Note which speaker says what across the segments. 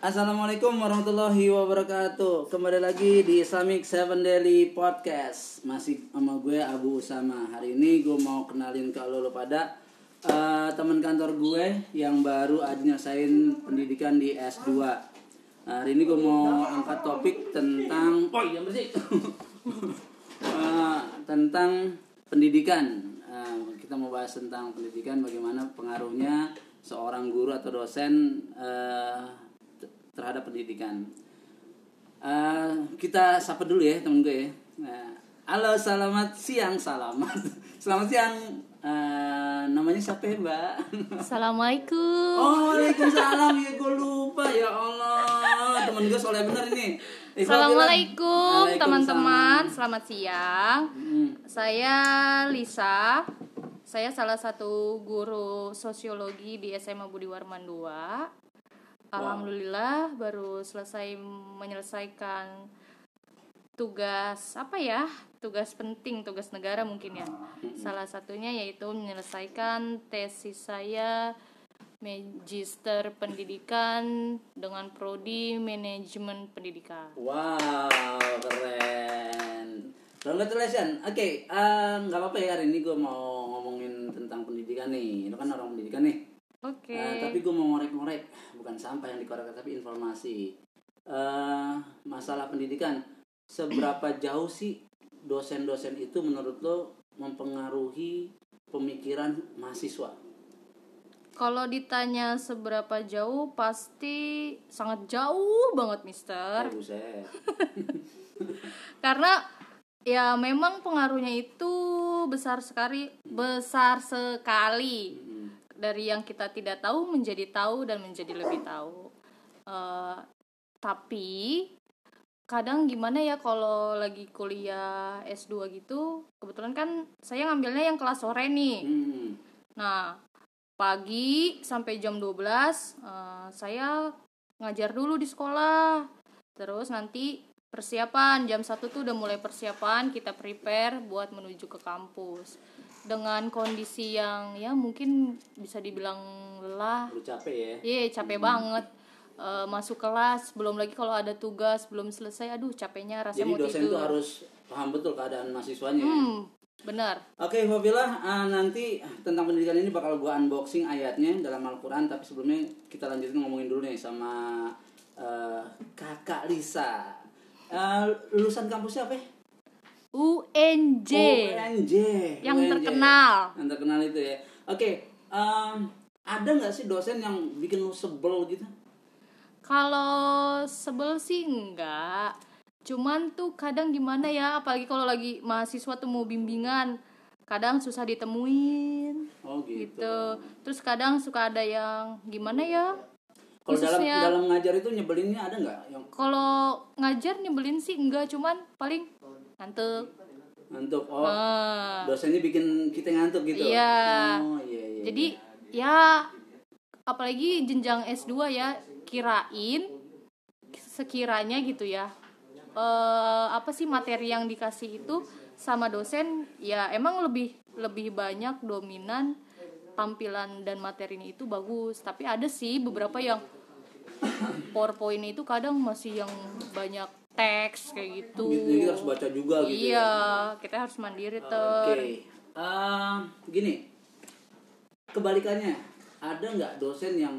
Speaker 1: Assalamualaikum warahmatullahi wabarakatuh. Kembali lagi di Islamic Seven Daily Podcast. Masih sama gue Abu Usama. Hari ini gue mau kenalin ke lo, pada uh, Teman kantor gue yang baru aja nyelesain pendidikan di S2 nah, Hari ini gue mau angkat topik tentang Oh iya uh, Tentang pendidikan. Uh, Kita mau bahas tentang pendidikan Bagaimana pengaruhnya seorang guru atau dosen uh, terhadap pendidikan. Uh, kita sapa dulu ya temen gue ya. Nah, halo, selamat siang, selamat, selamat siang. Uh, namanya siapa ya mbak?
Speaker 2: Assalamualaikum.
Speaker 1: Oh, waalaikumsalam ya gue lupa ya Allah. Temen gue soalnya bener ini.
Speaker 2: Eh, Assalamualaikum teman-teman, selamat siang. Hmm. Saya Lisa. Saya salah satu guru sosiologi di SMA Budi Warman 2 Alhamdulillah baru selesai menyelesaikan tugas apa ya tugas penting tugas negara mungkin ya. Salah satunya yaitu menyelesaikan tesis saya magister pendidikan dengan prodi manajemen pendidikan.
Speaker 1: Wow keren. Congratulations. Oke okay, uh, nggak apa-apa ya hari ini gue mau ngomongin tentang pendidikan nih. Itu kan orang pendidikan nih
Speaker 2: Oke. Okay. Uh,
Speaker 1: tapi gue mau ngorek-ngorek, bukan sampah yang dikorek tapi informasi. Uh, masalah pendidikan, seberapa jauh sih dosen-dosen itu menurut lo mempengaruhi pemikiran mahasiswa?
Speaker 2: Kalau ditanya seberapa jauh, pasti sangat jauh banget, Mister.
Speaker 1: Oh,
Speaker 2: Karena ya memang pengaruhnya itu besar sekali, besar sekali. Dari yang kita tidak tahu menjadi tahu dan menjadi lebih tahu. Uh, tapi kadang gimana ya kalau lagi kuliah S2 gitu kebetulan kan saya ngambilnya yang kelas sore nih. Hmm. nah pagi sampai jam 12 uh, eh, saya ngajar dulu di sekolah. Terus nanti persiapan jam satu tuh udah mulai persiapan kita prepare buat menuju ke kampus dengan kondisi yang ya mungkin bisa dibilang lelah
Speaker 1: Lu capek ya
Speaker 2: iya yeah, capek hmm. banget uh, masuk kelas belum lagi kalau ada tugas belum selesai aduh capeknya rasa
Speaker 1: jadi
Speaker 2: mau
Speaker 1: dosen itu harus paham betul keadaan mahasiswanya ya?
Speaker 2: hmm, benar
Speaker 1: oke okay, Fabila uh, nanti tentang pendidikan ini bakal gua unboxing ayatnya dalam Al-Quran tapi sebelumnya kita lanjutin ngomongin dulu nih sama uh, kakak Lisa uh, lulusan kampusnya apa ya?
Speaker 2: UNJ.
Speaker 1: UNJ.
Speaker 2: Yang
Speaker 1: UNJ.
Speaker 2: terkenal.
Speaker 1: Yang terkenal itu ya. Oke, okay, um, ada nggak sih dosen yang bikin lu sebel gitu?
Speaker 2: Kalau sebel sih enggak. Cuman tuh kadang gimana ya, apalagi kalau lagi mahasiswa tuh mau bimbingan, kadang susah ditemuin.
Speaker 1: Oh gitu.
Speaker 2: gitu. Terus kadang suka ada yang gimana ya?
Speaker 1: Kalau dalam dalam ngajar itu nyebelinnya ada nggak?
Speaker 2: Yang... Kalau ngajar nyebelin sih enggak, cuman paling ngantuk.
Speaker 1: Ngantuk oh. Uh, dosennya bikin kita ngantuk gitu?
Speaker 2: Iya. Oh iya, iya jadi iya. ya apalagi jenjang S2 ya kirain sekiranya gitu ya uh, apa sih materi yang dikasih itu sama dosen ya emang lebih lebih banyak dominan tampilan dan materinya itu bagus. Tapi ada sih beberapa yang powerpoint itu kadang masih yang banyak teks kayak gitu.
Speaker 1: Jadi harus baca juga gitu.
Speaker 2: Ya? Iya, ya? kita harus mandiri ter. Oke.
Speaker 1: Okay. Uh, gini, kebalikannya ada nggak dosen yang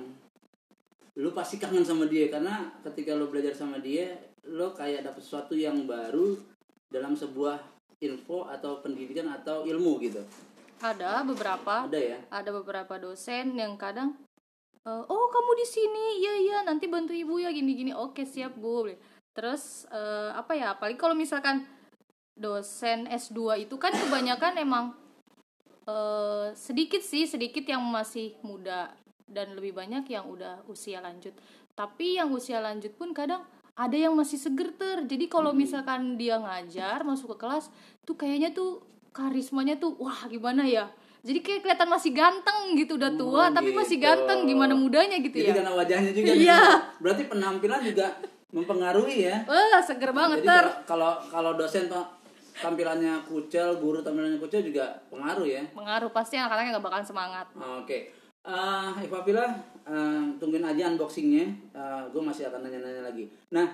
Speaker 1: lu pasti kangen sama dia karena ketika lu belajar sama dia lu kayak dapet sesuatu yang baru dalam sebuah info atau pendidikan atau ilmu gitu
Speaker 2: ada beberapa
Speaker 1: ada ya
Speaker 2: ada beberapa dosen yang kadang uh, oh kamu di sini iya iya nanti bantu ibu ya gini gini oke siap bu terus uh, apa ya apalagi kalau misalkan dosen S2 itu kan kebanyakan emang uh, sedikit sih sedikit yang masih muda dan lebih banyak yang udah usia lanjut. Tapi yang usia lanjut pun kadang ada yang masih seger ter. Jadi kalau hmm. misalkan dia ngajar masuk ke kelas tuh kayaknya tuh karismanya tuh wah gimana ya? Jadi kayak kelihatan masih ganteng gitu udah tua oh, tapi gitu. masih ganteng gimana mudanya gitu
Speaker 1: jadi
Speaker 2: ya?
Speaker 1: karena wajahnya juga
Speaker 2: iya.
Speaker 1: berarti penampilan juga mempengaruhi ya
Speaker 2: wah seger banget
Speaker 1: Jadi ter kalau kalau dosen tuh tampilannya kucel guru tampilannya kucel juga pengaruh ya
Speaker 2: pengaruh pasti anak-anaknya nggak bakalan semangat
Speaker 1: oke okay. Uh, Ipapila, uh, tungguin aja unboxingnya. Uh, gue masih akan nanya-nanya lagi. Nah,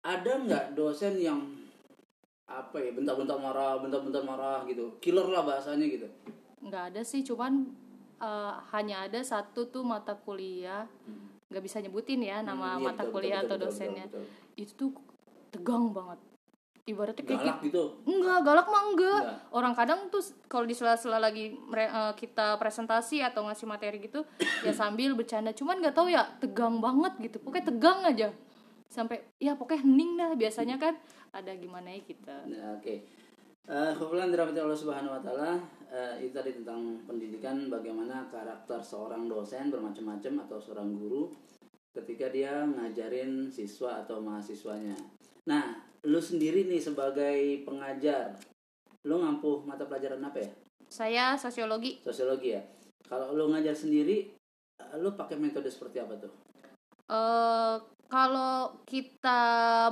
Speaker 1: ada nggak dosen yang apa ya bentar-bentar marah, bentar-bentar marah gitu, killer lah bahasanya gitu.
Speaker 2: nggak ada sih cuman uh, hanya ada satu tuh mata kuliah nggak bisa nyebutin ya nama
Speaker 1: Hmm, iya,
Speaker 2: mata
Speaker 1: betul,
Speaker 2: kuliah
Speaker 1: betul,
Speaker 2: atau
Speaker 1: betul,
Speaker 2: dosennya
Speaker 1: betul, betul.
Speaker 2: itu tuh tegang banget ibaratnya kayak
Speaker 1: Galak gitu.
Speaker 2: Enggak, galak mah enggak.
Speaker 1: Enggak.
Speaker 2: Orang kadang tuh kalau di sela-sela lagi eh, kita presentasi atau ngasih materi gitu, ya sambil bercanda. Cuman nggak tahu ya tegang banget gitu. Pokoknya tegang aja. Sampai ya pokoknya hening dah biasanya kan ada gimana ya kita.
Speaker 1: Nah, Oke. Eh, Kebetulan dirahmati Allah Subhanahu wa taala, itu tadi tentang pendidikan bagaimana karakter seorang dosen bermacam-macam atau seorang guru ketika dia ngajarin siswa atau mahasiswanya. Nah, lu sendiri nih sebagai pengajar, lu ngampuh mata pelajaran apa ya?
Speaker 2: Saya sosiologi.
Speaker 1: Sosiologi ya. Kalau lu ngajar sendiri, lu pakai metode seperti apa tuh?
Speaker 2: eh kalau kita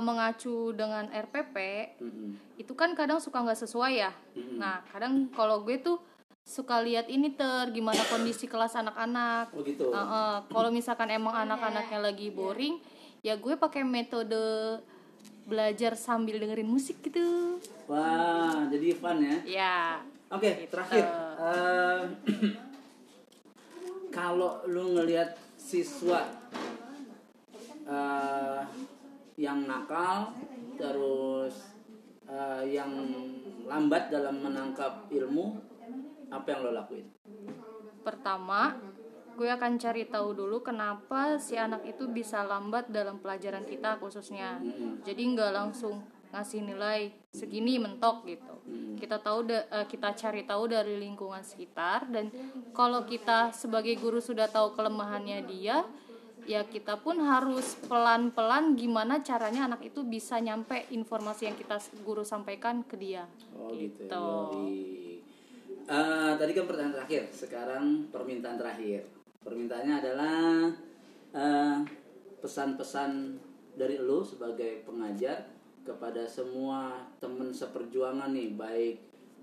Speaker 2: mengacu dengan RPP,
Speaker 1: Mm-mm.
Speaker 2: itu kan kadang suka nggak sesuai ya.
Speaker 1: Mm-mm.
Speaker 2: Nah, kadang kalau gue tuh suka lihat ini ter gimana kondisi kelas anak-anak.
Speaker 1: Oh gitu.
Speaker 2: Heeh, kalau misalkan emang anak-anaknya lagi boring, ya gue pakai metode belajar sambil dengerin musik gitu.
Speaker 1: Wah, jadi fun ya.
Speaker 2: Ya,
Speaker 1: Oke, terakhir. Eh, kalau lu ngelihat siswa eh, yang nakal, terus eh, yang lambat dalam menangkap ilmu, apa yang lo lakuin?
Speaker 2: pertama gue akan cari tahu dulu kenapa si anak itu bisa lambat dalam pelajaran kita khususnya. Jadi nggak langsung ngasih nilai segini mentok gitu. Kita tahu da- eh, kita cari tahu dari lingkungan sekitar dan kalau kita sebagai guru sudah tahu kelemahannya dia, ya kita pun harus pelan-pelan gimana caranya anak itu bisa nyampe informasi yang kita guru sampaikan ke dia.
Speaker 1: Oh gitu.
Speaker 2: Gitu.
Speaker 1: Eh, tadi kan pertanyaan terakhir, sekarang permintaan terakhir. Permintaannya adalah eh, pesan-pesan dari lu sebagai pengajar kepada semua teman seperjuangan nih, baik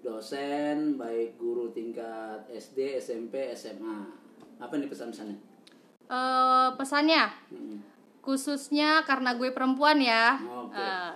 Speaker 1: dosen, baik guru tingkat SD, SMP, SMA. Apa nih pesan-pesannya?
Speaker 2: Eh, pesannya
Speaker 1: Hmm.
Speaker 2: khususnya karena gue perempuan ya
Speaker 1: Oke.
Speaker 2: Eh,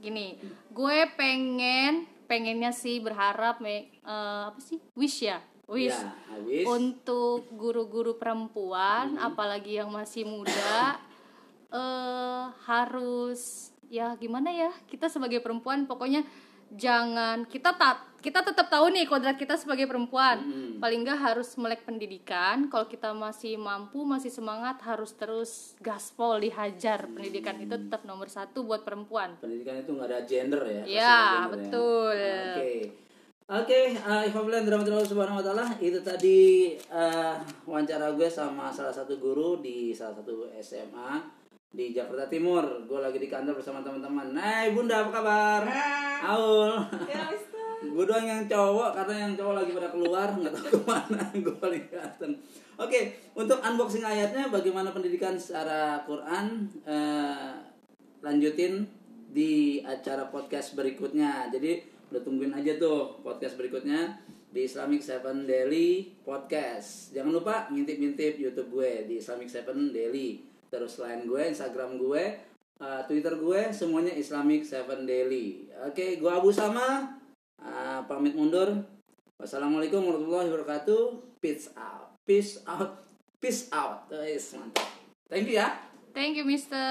Speaker 2: gini gue pengen pengennya sih berharap me- eh, apa sih? Wish ya? Wish.
Speaker 1: Ya, habis.
Speaker 2: untuk guru-guru perempuan apalagi yang masih muda eh harus ya gimana ya? Kita sebagai perempuan pokoknya jangan kita tak kita tetap tahu nih kodrat kita sebagai perempuan
Speaker 1: Mm-mm.
Speaker 2: paling nggak harus melek pendidikan kalau kita masih mampu masih semangat harus terus gaspol dihajar pendidikan itu tetap nomor satu buat perempuan
Speaker 1: pendidikan itu nggak ada gender ya?
Speaker 2: Ya,
Speaker 1: gender
Speaker 2: betul.
Speaker 1: Oke. Oke, eh Ifablan Rahmatullah Subhanahu wa taala itu tadi eh, wawancara gue sama salah satu guru di salah satu SMA di Jakarta Timur. Gue lagi di kantor bersama teman-teman. Hai Bunda, apa kabar? Aul. gue doang yang cowok karena yang cowok lagi pada keluar nggak tahu ke mana gue paling kelihatan. Oke, untuk unboxing ayatnya bagaimana pendidikan secara Quran eh, lanjutin di acara podcast berikutnya. Jadi udah tungguin aja tuh podcast berikutnya di Islamic Seven Daily Podcast. Jangan lupa ngintip-ngintip YouTube gue di Islamic Seven Daily. Terus selain gue, Instagram gue, uh, Twitter gue, semuanya Islamic Seven Daily. Oke, gue Abu Sama. uh, pamit mundur. Wassalamualaikum warahmatullahi wabarakatuh. Peace out. Peace out. Peace out. Guys, mantap. Thank you ya.
Speaker 2: thank you mister